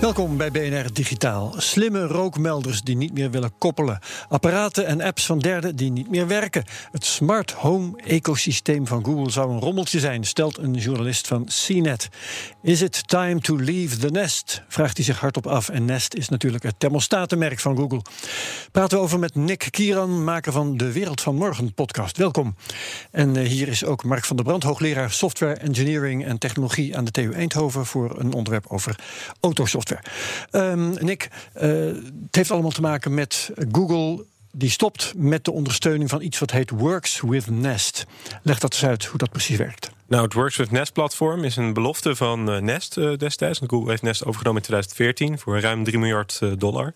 Welkom bij BNR Digitaal. Slimme rookmelders die niet meer willen koppelen. Apparaten en apps van derden die niet meer werken. Het smart home ecosysteem van Google zou een rommeltje zijn, stelt een journalist van CNET. Is it time to leave the nest? Vraagt hij zich hardop af. En Nest is natuurlijk het thermostatenmerk van Google. Praten we over met Nick Kieran, maker van de Wereld van Morgen podcast. Welkom. En uh, hier is ook Mark van der Brand, hoogleraar software engineering en technologie aan de TU Eindhoven voor een onderwerp over autosoftware. Um, Nick, uh, het heeft allemaal te maken met Google. Die stopt met de ondersteuning van iets wat heet Works with Nest. Leg dat eens uit hoe dat precies werkt. Nou, het Works with Nest platform is een belofte van uh, Nest uh, destijds. Google heeft Nest overgenomen in 2014 voor ruim 3 miljard dollar.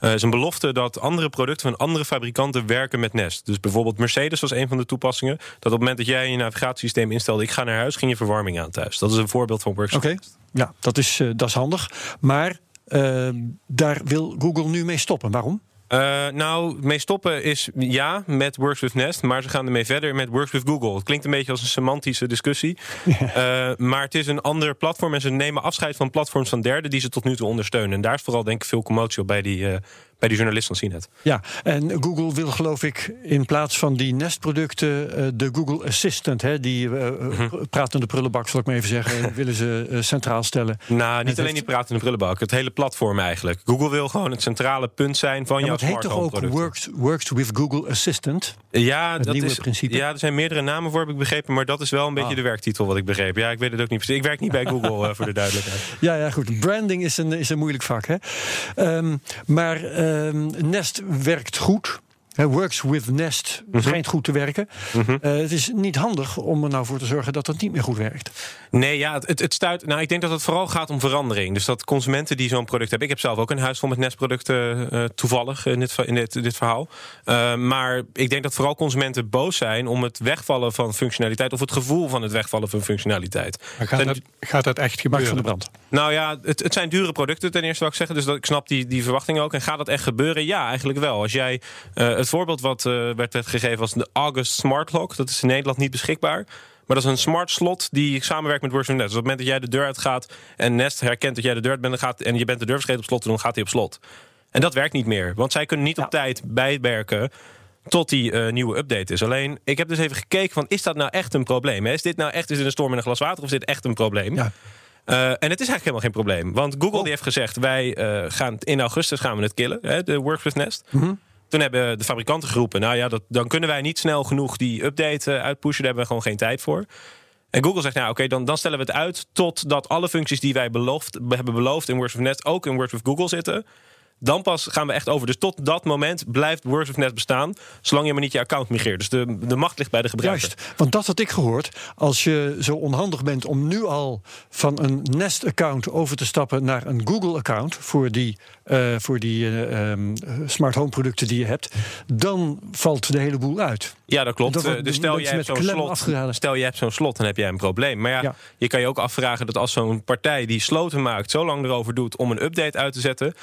Uh, is een belofte dat andere producten van andere fabrikanten werken met Nest. Dus bijvoorbeeld Mercedes was een van de toepassingen. Dat op het moment dat jij je navigatiesysteem instelde, ik ga naar huis, ging je verwarming aan thuis. Dat is een voorbeeld van Works. Oké, ja, dat is, uh, dat is handig. Maar uh, daar wil Google nu mee stoppen. Waarom? Uh, nou, mee stoppen is ja met Works with Nest, maar ze gaan ermee verder met Works with Google. Het klinkt een beetje als een semantische discussie, ja. uh, maar het is een ander platform en ze nemen afscheid van platforms van derden die ze tot nu toe ondersteunen. En daar is vooral denk ik veel commotie op bij die, uh, bij die journalist van CNET. Ja, en Google wil geloof ik in plaats van die Nest-producten de Google Assistant, hè, die mm-hmm. pratende prullenbak, zal ik maar even zeggen, willen ze centraal stellen. Nou, niet het alleen die pratende prullenbak, het hele platform eigenlijk. Google wil gewoon het centrale punt zijn van ja, jouw het heet toch ook works, works with Google Assistant? Ja, het dat nieuwe is, principe. ja, er zijn meerdere namen voor, heb ik begrepen. Maar dat is wel een beetje Ah. de werktitel wat ik begreep. Ja, ik weet het ook niet precies. Ik werk niet bij Google, voor de duidelijkheid. Ja, ja, goed. Branding is een, is een moeilijk vak. Hè? Um, maar Nest werkt goed. He, works with Nest Mhm. schijnt goed te werken. Uh, het is niet handig om er nou voor te zorgen dat dat niet meer goed werkt. Nee, ja, het, het stuit. Nou, ik denk dat het vooral gaat om verandering. Dus dat consumenten die zo'n product hebben. Ik heb zelf ook een huis vol met Nest-producten uh, toevallig in dit, in dit, dit verhaal. Uh, maar ik denk dat vooral consumenten boos zijn om het wegvallen van functionaliteit. of het gevoel van het wegvallen van functionaliteit. Maar gaat, dat, gaat dat echt gebeuren? van de brand. Nou ja, het, het zijn dure producten ten eerste, wat ik zeggen. Dus dat, ik snap die, die verwachting ook. En gaat dat echt gebeuren? Ja, eigenlijk wel. Als jij uh, het voorbeeld wat uh, werd gegeven was de August Smart Lock. Dat is in Nederland niet beschikbaar. Maar dat is een smart slot die samenwerkt met Works with Nest. Dus op het moment dat jij de deur uitgaat en Nest herkent dat jij de deur uit bent gaat, en je bent de deur vergeten op slot, dan gaat hij op slot. En dat werkt niet meer, want zij kunnen niet ja. op tijd bijwerken tot die uh, nieuwe update is. Alleen, ik heb dus even gekeken van, is dat nou echt een probleem? Is dit nou echt is dit een storm in een glas water of is dit echt een probleem? Ja. Uh, en het is eigenlijk helemaal geen probleem. Want Google oh. die heeft gezegd, wij uh, gaan in augustus gaan we het killen, hè, de with Nest. Mhm. Mm -hmm. Toen hebben de fabrikanten geroepen... nou ja, dat, dan kunnen wij niet snel genoeg die update uh, uitpushen. Daar hebben we gewoon geen tijd voor. En Google zegt, nou oké, dan, dan stellen we het uit... totdat alle functies die wij beloofd, hebben beloofd in Works with Nest... ook in Works with Google zitten. Dan pas gaan we echt over. Dus tot dat moment blijft Nest bestaan... zolang je maar niet je account migreert. Dus de, de macht ligt bij de gebruiker. Juist, want dat had ik gehoord. Als je zo onhandig bent om nu al van een Nest-account over te stappen... naar een Google-account voor die, uh, voor die uh, um, smart home producten die je hebt... dan valt de hele boel uit. Ja, dat klopt. Dat, dus stel je, hebt zo'n slot, stel je hebt zo'n slot, dan heb jij een probleem. Maar ja, ja, je kan je ook afvragen dat als zo'n partij die sloten maakt... zo lang erover doet om een update uit te zetten...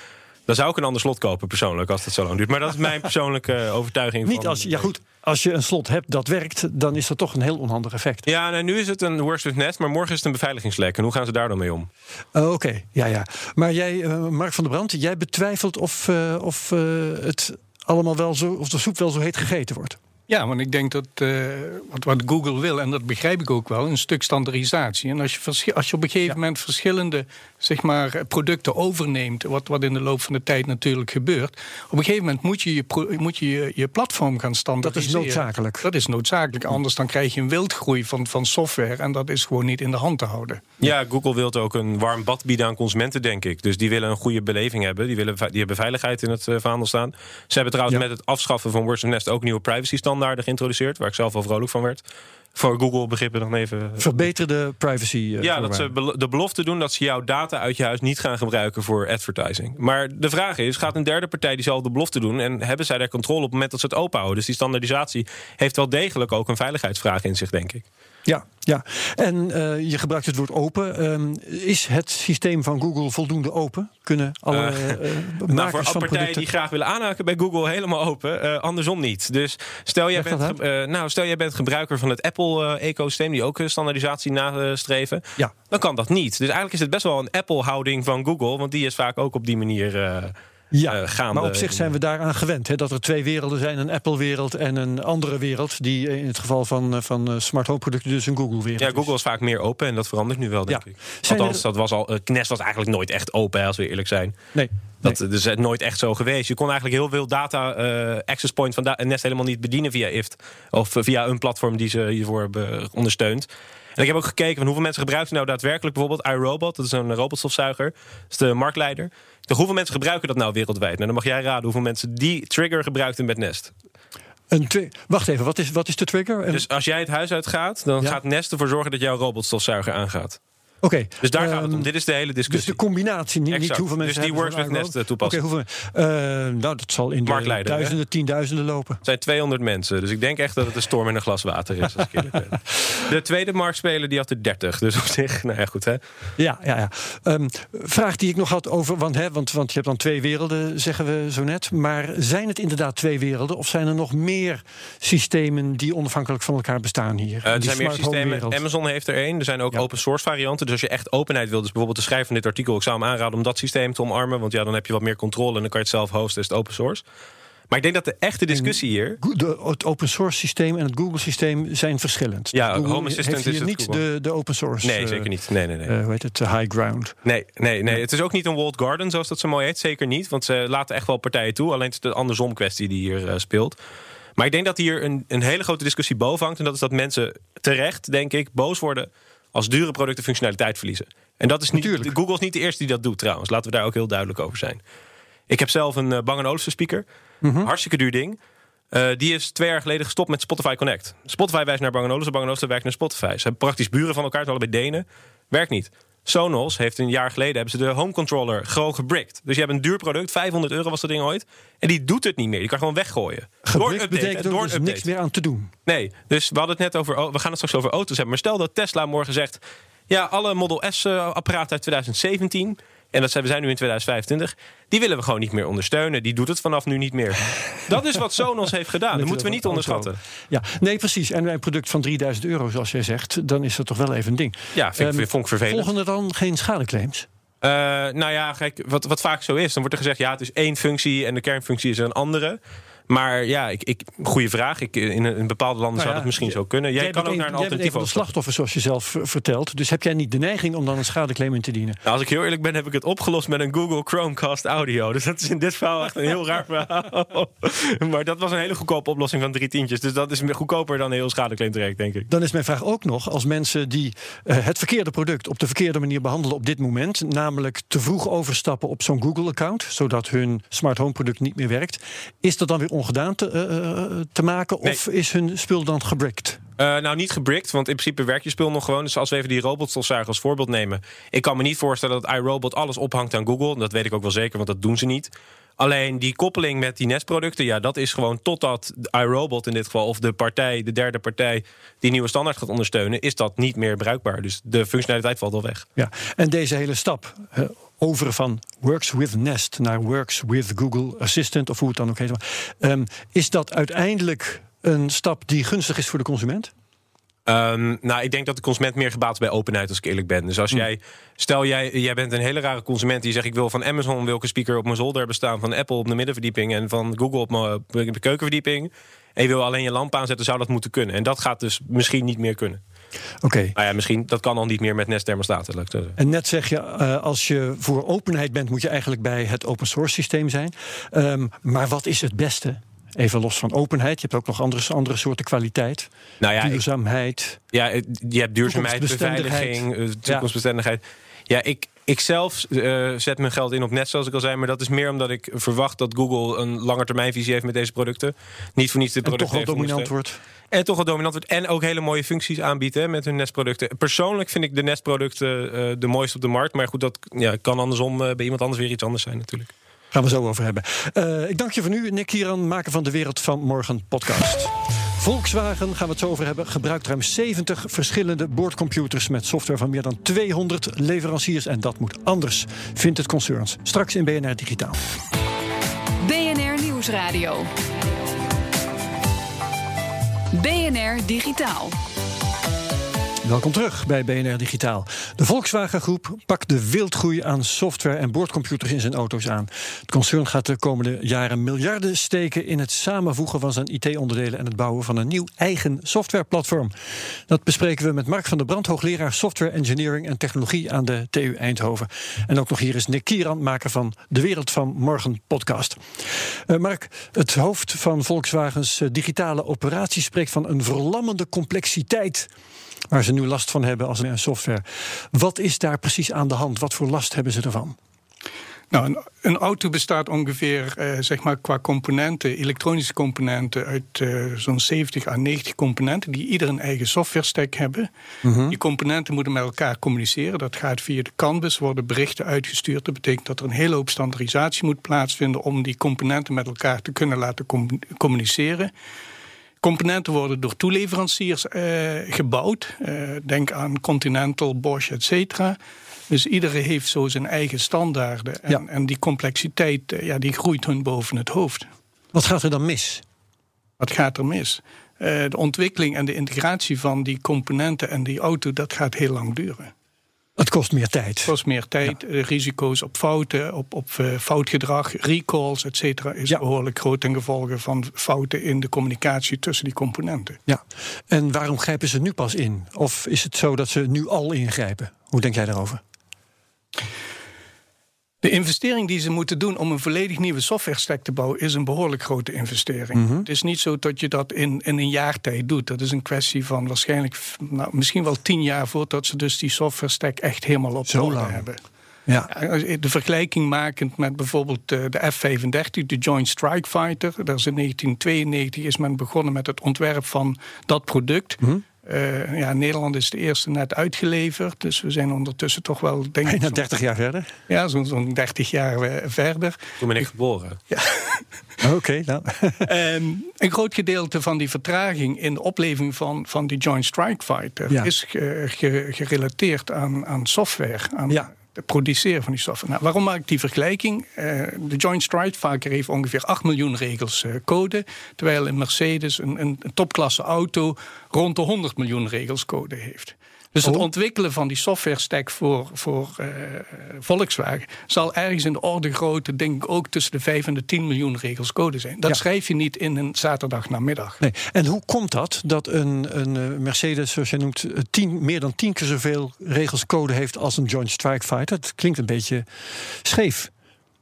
Dan zou ik een ander slot kopen persoonlijk als het zo lang duurt. Maar dat is mijn persoonlijke overtuiging. Niet als, ja goed, als je een slot hebt dat werkt, dan is dat toch een heel onhandig effect. Ja, nou, nu is het een worst with nest, maar morgen is het een beveiligingslek. En hoe gaan ze daar dan mee om? Uh, Oké, okay. ja, ja. Maar jij, uh, Mark van der Brand, jij betwijfelt of, uh, of het allemaal wel zo, of de soep wel zo heet gegeten wordt. Ja, want ik denk dat uh, wat, wat, Google wil, en dat begrijp ik ook wel, een stuk standaardisatie. En als je, als je op een gegeven moment verschillende zeg maar, producten overneemt, wat, wat in de loop van de tijd natuurlijk gebeurt, op een gegeven moment moet je je, moet je, je, platform gaan standaardiseren. Dat is noodzakelijk. Dat is noodzakelijk, anders dan krijg je een wildgroei van, van software en dat is gewoon niet in de hand te houden. Ja, Google wil ook een warm bad bieden aan consumenten, denk ik. Dus die willen een goede beleving hebben, die, willen, die hebben veiligheid in het uh, vaandel staan. Ze hebben trouwens met het afschaffen van Words Nest ook nieuwe privacy standaarden geïntroduceerd, waar ik zelf wel vrolijk van werd. Voor Google begrippen nog even. Verbeterde privacy. Uh, ja, dat ze de belofte doen dat ze jouw data uit je huis niet gaan gebruiken voor advertising. Maar de vraag is: gaat een derde partij diezelfde belofte doen en hebben zij daar controle op het moment dat ze het openhouden? Dus die standaardisatie heeft wel degelijk ook een veiligheidsvraag in zich, denk ik. Ja, ja. en uh, je gebruikt het woord open. Um, is het systeem van Google voldoende open? Kunnen alle uh, uh, nou, voor partijen producten... die graag willen aanhaken bij Google helemaal open. andersom niet. Dus stel jij, bent, nou, stel jij bent gebruiker van het Apple-ecosysteem... die ook standaardisatie nastreven. Ja. Dan kan dat niet. Dus eigenlijk is het best wel een Apple-houding van Google... want die is vaak ook op die manier... Ja, uh, maar op zich zijn we daaraan gewend. Hè, dat er twee werelden zijn: een Apple-wereld en een andere wereld. Die in het geval van, van smart home producten dus een Google-wereld. Ja, Google is vaak meer open en dat verandert nu wel, denk ik. Althans, dat was al. Nest was eigenlijk nooit echt open, als we eerlijk zijn. Nee. Dat is nooit echt zo geweest. Je kon eigenlijk heel veel data uh, access points van Nest helemaal niet bedienen via IFT. Of via een platform die ze hiervoor hebben ondersteund. En ik heb ook gekeken van hoeveel mensen gebruiken nou daadwerkelijk bijvoorbeeld iRobot. Dat is een robotstofzuiger. Dat is de marktleider. hoeveel mensen gebruiken dat nou wereldwijd? Nou, dan mag jij raden hoeveel mensen die trigger gebruikten met Nest. Een Wacht even, wat is, wat is de trigger? Dus als jij het huis uitgaat, dan gaat Nest ervoor zorgen dat jouw robotstofzuiger aangaat. Oké. dus daar gaat het om. Ehm, Dit is de hele discussie. Dus de combinatie, niet, niet hoeveel mensen. Dus die Works with Nest toepassen. Oké, hoeveel. Uh, nou, dat zal in de duizenden, tienduizenden lopen. Het zijn 200 mensen. Dus ik denk echt dat het een storm in een glas water is. Als ik ben. De tweede marktspeler die had er 30. Dus op zich, nou ja, goed hè. Ja, ja, ja. Um, vraag die ik nog had over. Want, hè, want, want je hebt dan twee werelden, zeggen we zo net. Maar zijn het inderdaad twee werelden? Of zijn er nog meer systemen die onafhankelijk van elkaar bestaan hier? Uh, er zijn meer systemen. Amazon heeft er één. Er zijn ook ja. open source varianten. Dus als je echt openheid wil, dus bijvoorbeeld de schrijver van dit artikel, ik zou hem aanraden om dat systeem te omarmen. Want ja, dan heb je wat meer controle en dan kan je het zelf hosten, is het open source. Maar ik denk dat de echte discussie hier. De, het open source systeem en het Google systeem zijn verschillend. Ja, Google Home Assistant heeft hier is niet de, de open source. Nee, zeker niet. Nee, nee, nee. Uh, hoe heet het? high ground. Nee, nee, nee. Het is ook niet een walled garden, zoals dat zo mooi heet. Zeker niet. Want ze laten echt wel partijen toe. Alleen het is de andersom kwestie die hier uh, speelt. Maar ik denk dat hier een, een hele grote discussie boven hangt. En dat is dat mensen terecht, denk ik, boos worden als dure producten functionaliteit verliezen. En dat is niet. Natuurlijk. Google is niet de eerste die dat doet trouwens. Laten we daar ook heel duidelijk over zijn. Ik heb zelf een uh, Bang Olufsen speaker. Mhm. Hartstikke duur ding. Uh, die is twee jaar geleden gestopt met Spotify Connect. Spotify wijst naar Bang Olufsen, Bang Olufsen werkt naar Spotify. Ze hebben praktisch buren van elkaar, het bij Denen. Werkt niet. Sonos heeft een jaar geleden hebben ze de home controller gewoon gebrikt. Dus je hebt een duur product, 500 euro was dat ding ooit. En die doet het niet meer. Die kan gewoon weggooien. Gebrikt door betekent door dus niks meer aan te doen. Nee, dus we hadden het net over, we gaan het straks over auto's hebben. Maar stel dat Tesla morgen zegt, ja, alle Model S uh, apparaten uit 2017 en dat zijn, we zijn nu in 2025. Die willen we gewoon niet meer ondersteunen. Die doet het vanaf nu niet meer. Dat is wat Sonos heeft gedaan. Dat moeten we niet onderschatten. Ja, nee, precies. En bij een product van 3000 euro, zoals jij zegt, dan is dat toch wel even een ding. Ja, vind, um, vond ik vervelend. Volgen er dan geen schadeclaims? Uh, nou ja, kijk, wat, wat vaak zo is, dan wordt er gezegd: ja, het is één functie en de kernfunctie is een andere. Maar ja, ik, ik, goede vraag. Ik, in, een, bepaalde landen zou dat misschien zo kunnen. Jij, jij kan ook naar een alternatief over. de slachtoffer, zoals je zelf vertelt. Dus heb jij niet de neiging om dan een schadeclaim in te dienen? Nou, als ik heel eerlijk ben, heb ik het opgelost met een Google Chromecast audio. Dus dat is in dit verhaal echt een heel raar verhaal. maar dat was een hele goedkope oplossing van drie tientjes. Dus dat is goedkoper dan een heel schadeclaim terecht, denk ik. Dan is mijn vraag ook nog, als mensen die uh, het verkeerde product op de verkeerde manier behandelen op dit moment, namelijk te vroeg overstappen op zo'n Google-account, zodat hun smart home product niet meer werkt, is dat dan weer ongedaan te, uh, te maken? Nee. Of is hun spul dan gebrikt? Uh, nou, niet gebrikt, want in principe werkt je spul nog gewoon. Dus als we even die robotstofzuiger als voorbeeld nemen. Ik kan me niet voorstellen dat iRobot alles ophangt aan Google. Dat weet ik ook wel zeker, want dat doen ze niet. Alleen die koppeling met die Nest-producten, ja, dat is gewoon totdat iRobot in dit geval, of de partij, de derde partij, die nieuwe standaard gaat ondersteunen, is dat niet meer bruikbaar. Dus de functionaliteit valt al weg. Ja, en deze hele stap. Over van Works with Nest naar Works with Google Assistant, of hoe het dan ook heet. Um, is dat uiteindelijk een stap die gunstig is voor de consument? Um, nou, ik denk dat de consument meer gebaat is bij openheid, als ik eerlijk ben. Dus als Hm. jij, stel jij, jij bent een hele rare consument die zegt: Ik wil van Amazon wil ik een speaker op mijn zolder hebben staan, van Apple op de middenverdieping en van Google op mijn op keukenverdieping. En je wil alleen je lamp aanzetten, zou dat moeten kunnen. En dat gaat dus misschien niet meer kunnen. Oké. Nou ja, misschien dat kan al niet meer met Nest thermostaten. En net zeg je, eh, als je voor openheid bent, moet je eigenlijk bij het open source systeem zijn. Ehm, maar wat is het beste? Even los van openheid. Je hebt ook nog andere, andere soorten kwaliteit. Nou ja, Duurzaamheid. Ja, je hebt duurzaamheid, beveiliging, eh, toekomstbestendigheid. Ja, ik, ik zelf eh, zet mijn geld in op net zoals ik al zei. Maar dat is meer omdat ik verwacht dat Google een langetermijnvisie heeft met deze producten. Niet voor niets de En toch producten wel dominant wordt. En toch wel dominant wordt. En ook hele mooie functies aanbiedt hè, met hun Nest-producten. Persoonlijk vind ik de Nest-producten eh, de mooiste op de markt. Maar goed, dat ja, kan andersom bij iemand anders weer iets anders zijn natuurlijk. Gaan we zo over hebben. Eh, ik dank je voor nu, Nick Kieran, maker van de Wereld van Morgen podcast. Volkswagen, gaan we het zo over hebben, gebruikt ruim 70 verschillende boordcomputers met software van meer dan 200 leveranciers. En dat moet anders, vindt het concerns. Straks in BNR Digitaal. BNR Nieuwsradio. BNR Digitaal. Welkom terug bij BNR Digitaal. De Volkswagen Groep pakt de wildgroei aan software en boordcomputers in zijn auto's aan. Het concern gaat de komende jaren miljarden steken in het samenvoegen van zijn IT-onderdelen en het bouwen van een nieuw eigen softwareplatform. Dat bespreken we met Mark van der Brand, hoogleraar software engineering en technologie aan de TU Eindhoven. En ook nog hier is Nick Kieran, maker van de Wereld van Morgen podcast. Eh, Mark, het hoofd van Volkswagens eh, digitale operatie spreekt van een verlammende complexiteit waar ze nu last van hebben als een software. Wat is daar precies aan de hand? Wat voor last hebben ze ervan? Nou, een, een auto bestaat ongeveer, eh, zeg maar, qua componenten, elektronische componenten, uit eh, zo'n 70 à 90 componenten, die ieder een eigen software stack hebben. Die componenten moeten met elkaar communiceren. Dat gaat via de canvas, worden berichten uitgestuurd. Dat betekent dat er een hele hoop standaardisatie moet plaatsvinden om die componenten met elkaar te kunnen laten com- communiceren. Componenten worden door toeleveranciers eh, gebouwd. Eh, denk aan Continental, Bosch, et cetera. Dus iedere heeft zo zijn eigen standaarden. En, Ja. en die complexiteit eh, ja, die groeit hun boven het hoofd. Wat gaat er dan mis? Wat gaat er mis? De ontwikkeling en de integratie van die componenten en die auto, dat gaat heel lang duren. Het kost meer tijd. Het kost meer tijd, eh, risico's op fouten, op, op eh, foutgedrag, recalls, et cetera, is Ja. behoorlijk groot ten gevolge van fouten in de communicatie tussen die componenten. Ja. En waarom grijpen ze nu pas in? Of is het zo dat ze nu al ingrijpen? Hoe denk jij daarover? De investering die ze moeten doen om een volledig nieuwe software stack te bouwen, is een behoorlijk grote investering. Het is niet zo dat je dat in, in een jaar tijd doet. Dat is een kwestie van waarschijnlijk nou, misschien wel tien jaar voordat ze dus die software stack echt helemaal op orde hebben. Ja. De vergelijking makend met bijvoorbeeld eh, de F-35, de Joint Strike Fighter. Daar is in 1992 is men begonnen met het ontwerp van dat product. Mhm. Eh, ja, Nederland is de eerste net uitgeleverd. Dus we zijn ondertussen toch wel, denk ik, Bijna zo'n- 30 jaar verder. ja, zo'n zo'n 30 jaar eh, verder. Toen ben ik geboren. Oké, nou. Ehm, een groot gedeelte van die vertraging in de opleving van, van die Joint Strike Fighter Ja. is ge- ge- gerelateerd aan, aan software. Aan Ja. Produceren van die software. Nou, waarom maak ik die vergelijking? Eh, de Joint Strike Fighter heeft ongeveer 8 miljoen regels eh, code. Terwijl een Mercedes, een, een topklasse auto, rond de 100 miljoen regels code heeft. Dus het Oh. ontwikkelen van die software stack voor, voor eh, Volkswagen zal ergens in de orde grootte, denk ik, ook tussen de 5 en de 10 miljoen regels code zijn. Dat Ja. schrijf je niet in een zaterdagnamiddag. Nee. En hoe komt dat dat een, een eh, Mercedes, zoals jij noemt, eh, tien, meer dan tien keer zoveel regels code heeft als een Joint Strike Fighter? Dat klinkt een beetje scheef.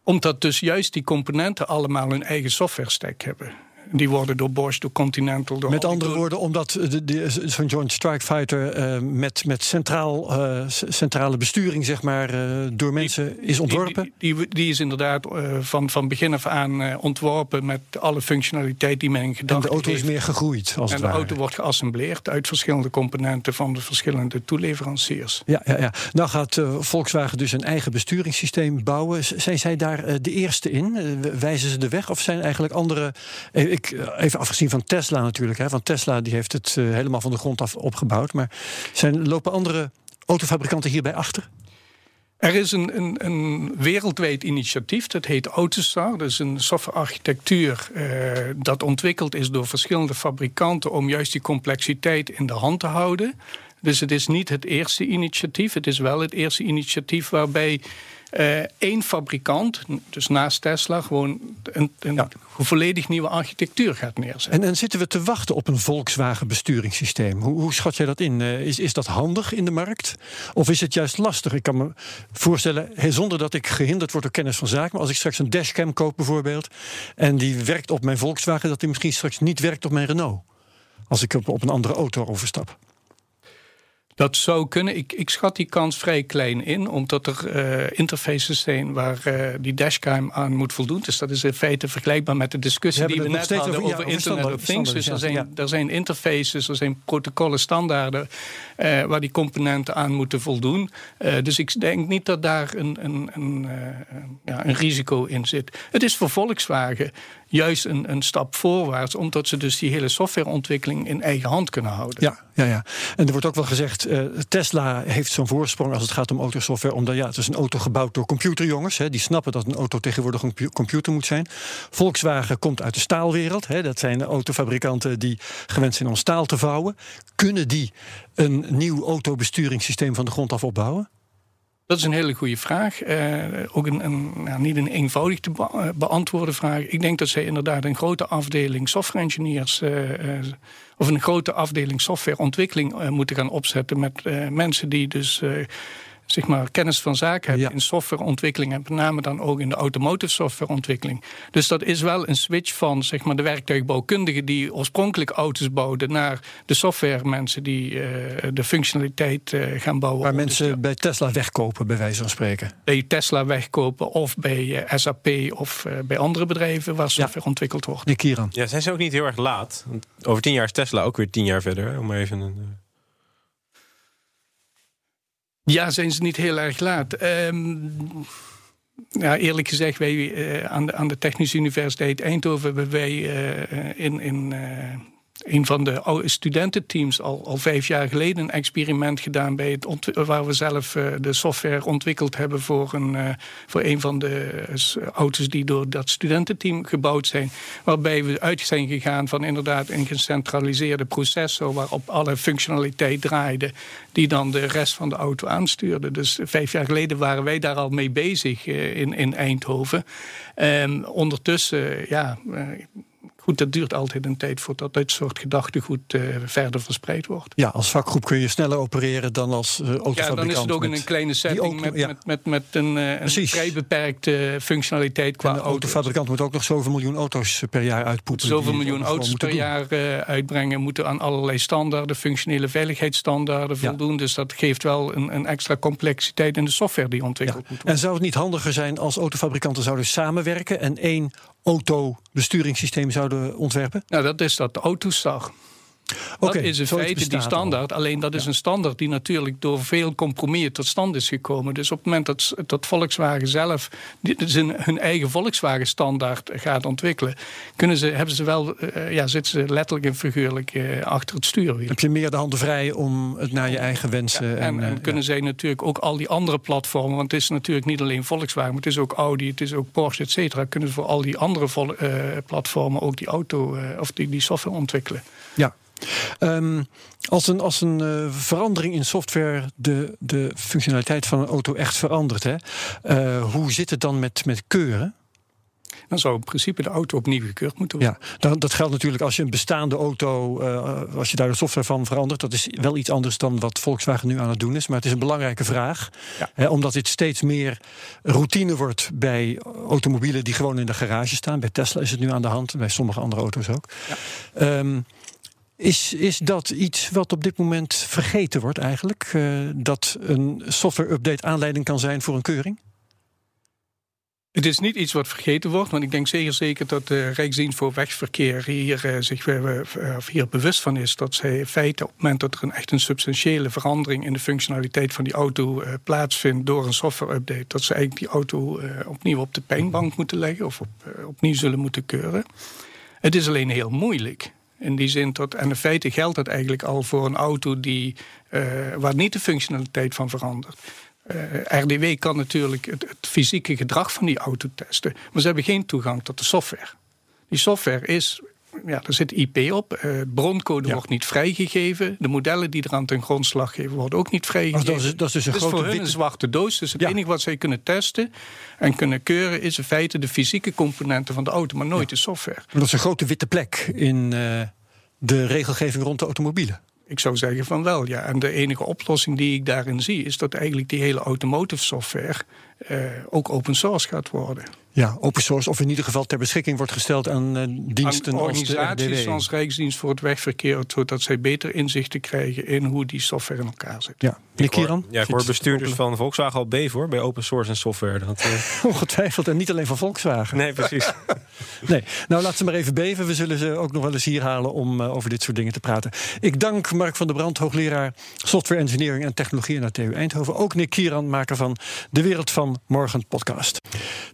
Omdat dus juist die componenten allemaal hun eigen software stack hebben. Die worden door Bosch, door Continental, door Met andere woorden, omdat de, de, zo'n Joint Strike Fighter eh, met, met centraal, eh, centrale besturing, zeg maar, eh, door mensen is ontworpen. Die, die, die is inderdaad van, van begin af aan ontworpen met alle functionaliteit die men in en gedachten de auto is heeft. meer gegroeid, als En het de auto wordt geassembleerd uit verschillende componenten van de verschillende toeleveranciers. Ja, ja, ja. Nou gaat Volkswagen dus een eigen besturingssysteem bouwen. Zijn zij daar de eerste in? Wijzen ze de weg? Of zijn eigenlijk andere... eh, eh, even afgezien van Tesla natuurlijk. Hè, want Tesla die heeft het eh, helemaal van de grond af opgebouwd. Maar zijn, lopen andere autofabrikanten hierbij achter? Er is een, een, een, wereldwijd initiatief, dat heet Autosar. Dat is een softwarearchitectuur uh, dat ontwikkeld is door verschillende fabrikanten om juist die complexiteit in de hand te houden. Dus het is niet het eerste initiatief. Het is wel het eerste initiatief waarbij uh, één fabrikant, dus naast Tesla, gewoon een, een volledig nieuwe architectuur gaat neerzetten. En, en, zitten we te wachten op een Volkswagen besturingssysteem? Hoe, hoe schat jij dat in? Uh, is, is dat handig in de markt? Of is het juist lastig? Ik kan me voorstellen, hey, zonder dat ik gehinderd word door kennis van zaken, maar als ik straks een dashcam koop bijvoorbeeld, en die werkt op mijn Volkswagen, dat die misschien straks niet werkt op mijn Renault. Als ik op, op een andere auto overstap. Dat zou kunnen. Ik, ik schat die kans vrij klein in, omdat er uh, interfaces zijn waar uh, die dashcam aan moet voldoen. Dus dat is in feite vergelijkbaar met de discussie die we net hadden over, over Internet of Things. Dus er zijn, ja. er zijn interfaces, er zijn protocollen, standaarden uh, waar die componenten aan moeten voldoen. dus ik denk niet dat daar een, een, een, ja, een risico in zit. Het is voor Volkswagen juist een, een stap voorwaarts, omdat ze dus die hele softwareontwikkeling in eigen hand kunnen houden. Ja, ja, ja. En er wordt ook wel gezegd, uh, Tesla heeft zo'n voorsprong als het gaat om autosoftware, omdat ja, het is een auto gebouwd door computerjongens, hè, die snappen dat een auto tegenwoordig een computer moet zijn. Volkswagen komt uit de staalwereld, hè, dat zijn autofabrikanten die gewend zijn om staal te vouwen. Kunnen die een nieuw autobesturingssysteem van de grond af opbouwen? Dat is een hele goede vraag. Uh, ook een, een nou, niet een eenvoudig te be beantwoorden vraag. Ik denk dat zij inderdaad een grote afdeling software engineers. Uh, of een grote afdeling softwareontwikkeling moeten gaan opzetten. Met mensen die dus zeg maar, kennis van zaken hebben in softwareontwikkeling en met name dan ook in de automotive softwareontwikkeling. Dus dat is wel een switch van zeg maar, de werktuigbouwkundigen die oorspronkelijk auto's bouwden naar de softwaremensen die uh, de functionaliteit uh, gaan bouwen. Waar mensen dus, bij Tesla wegkopen, bij wijze van spreken. Bij Tesla wegkopen of bij uh, SAP of bij andere bedrijven waar software ja. ontwikkeld wordt. Die Kieran. Ja, zijn ze ook niet heel erg laat? Want over tien jaar is Tesla ook weer tien jaar verder. Om even een. Ja, zijn ze niet heel erg laat. Um, ja, eerlijk gezegd, wij uh, aan, de, aan de Technische Universiteit Eindhoven hebben wij uh, in, in uh, een van de studententeams al, al vijf jaar geleden een experiment gedaan bij het waar we zelf uh, de software ontwikkeld hebben voor een, uh, voor een van de uh, auto's die door dat studententeam gebouwd zijn. Waarbij we uit zijn gegaan van inderdaad een gecentraliseerde processor waarop alle functionaliteit draaide, die dan de rest van de auto aanstuurde. Dus vijf jaar geleden waren wij daar al mee bezig in, in Eindhoven. Um, ondertussen, ja Goed, dat duurt altijd een tijd voordat dit soort gedachtegoed uh, verder verspreid wordt. Ja, als vakgroep kun je sneller opereren dan als uh, autofabrikant. Ja, dan is het ook in een kleine setting met, ja. met, met, met, een, uh, een vrij beperkte functionaliteit qua en de autofabrikant moet ook nog zoveel miljoen auto's per jaar uitpoepen. Zoveel miljoen auto's per doen. jaar uitbrengen, moeten aan allerlei standaarden, functionele veiligheidsstandaarden voldoen. Dus dat geeft wel een, een, extra complexiteit in de software die ontwikkeld moet worden. En zou het niet handiger zijn als autofabrikanten zouden samenwerken en één autobesturingssysteem zouden ontwerpen? Nou, dat is dat Dat is in feite die standaard. Al. Alleen dat is ja. een standaard die natuurlijk door veel compromissen tot stand is gekomen. Dus op het moment dat, dat Volkswagen zelf zijn, hun eigen Volkswagen-standaard gaat ontwikkelen, kunnen ze, hebben ze wel, uh, ja, zitten ze letterlijk en figuurlijk uh, achter het stuurwiel. Heb je meer de handen vrij om het naar je eigen wensen. Ja, en, en, en, kunnen zij natuurlijk ook al die andere platformen, want het is natuurlijk niet alleen Volkswagen, maar het is ook Audi, het is ook Porsche, et cetera. Kunnen ze voor al die andere platformen ook die auto of die, die software ontwikkelen. Ja, Um, als een, als een uh, verandering in software de, de functionaliteit van een auto echt verandert, hè, uh, hoe zit het dan met, met keuren? Dan zou in principe de auto opnieuw gekeurd moeten worden. Ja, dan, dat geldt natuurlijk als je een bestaande auto, uh, als je daar de software van verandert. Dat is wel iets anders dan wat Volkswagen nu aan het doen is. Maar het is een belangrijke vraag. Ja. Hè, omdat dit steeds meer routine wordt bij automobielen die gewoon in de garage staan. Bij Tesla is het nu aan de hand, bij sommige andere auto's ook. Ja. Um, is, is dat iets wat op dit moment vergeten wordt eigenlijk? Uh, dat een software-update aanleiding kan zijn voor een keuring? Het is niet iets wat vergeten wordt, want ik denk zeker zeker dat de Rijksdienst voor Wegverkeer hier, uh, zich uh, hier bewust van is dat zij in feite op het moment dat er een echt een substantiële verandering in de functionaliteit van die auto plaatsvindt door een software-update, dat ze eigenlijk die auto opnieuw op de pijnbank moeten leggen of op, opnieuw zullen moeten keuren. Het is alleen heel moeilijk. In die zin dat, en in feite geldt dat eigenlijk al voor een auto die, uh, waar niet de functionaliteit van verandert. Uh, RDW kan natuurlijk het, fysieke gedrag van die auto testen, maar ze hebben geen toegang tot de software. Die software is ja, er zit IP op. Uh, broncode wordt niet vrijgegeven. De modellen die er aan ten grondslag geven worden ook niet vrijgegeven. Dat is, dat is dus een dus grote voor hun een zwarte doos. Dus het enige wat zij kunnen testen en kunnen keuren is in feite de fysieke componenten van de auto, maar nooit de software. Maar dat is een grote witte plek in uh, de regelgeving rond de automobielen. Ik zou zeggen van wel, ja. En de enige oplossing die ik daarin zie, is dat eigenlijk die hele automotive software ook open source gaat worden. Ja, open source of in ieder geval ter beschikking wordt gesteld aan uh, diensten aan organisaties als de zoals Rijksdienst voor het Wegverkeer, zodat zij beter inzichten krijgen in hoe die software in elkaar zit. Ja, ik hoor, ja, ik hoor bestuurders van Volkswagen al beven hoor, bij open source en software. Dat, uh... Ongetwijfeld, en niet alleen van Volkswagen. Nee, precies. nee, nou laat ze maar even beven. We zullen ze ook nog wel eens hier halen om uh, over dit soort dingen te praten. Ik dank Mark van der Brand, hoogleraar Software Engineering en Technologie aan de TU Eindhoven. Ook Nick Kieran, maker van De Wereld Morgen podcast.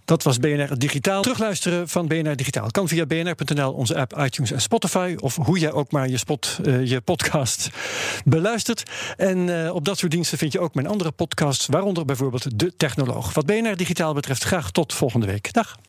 Dat was BNR Digitaal. Terugluisteren van BNR Digitaal kan via bnr.nl, onze app, iTunes en Spotify. Of hoe jij ook maar je, spot, uh, je podcast beluistert. En uh, op dat soort diensten vind je ook mijn andere podcasts, waaronder bijvoorbeeld De Technoloog. Wat BNR Digitaal betreft, graag tot volgende week. Dag.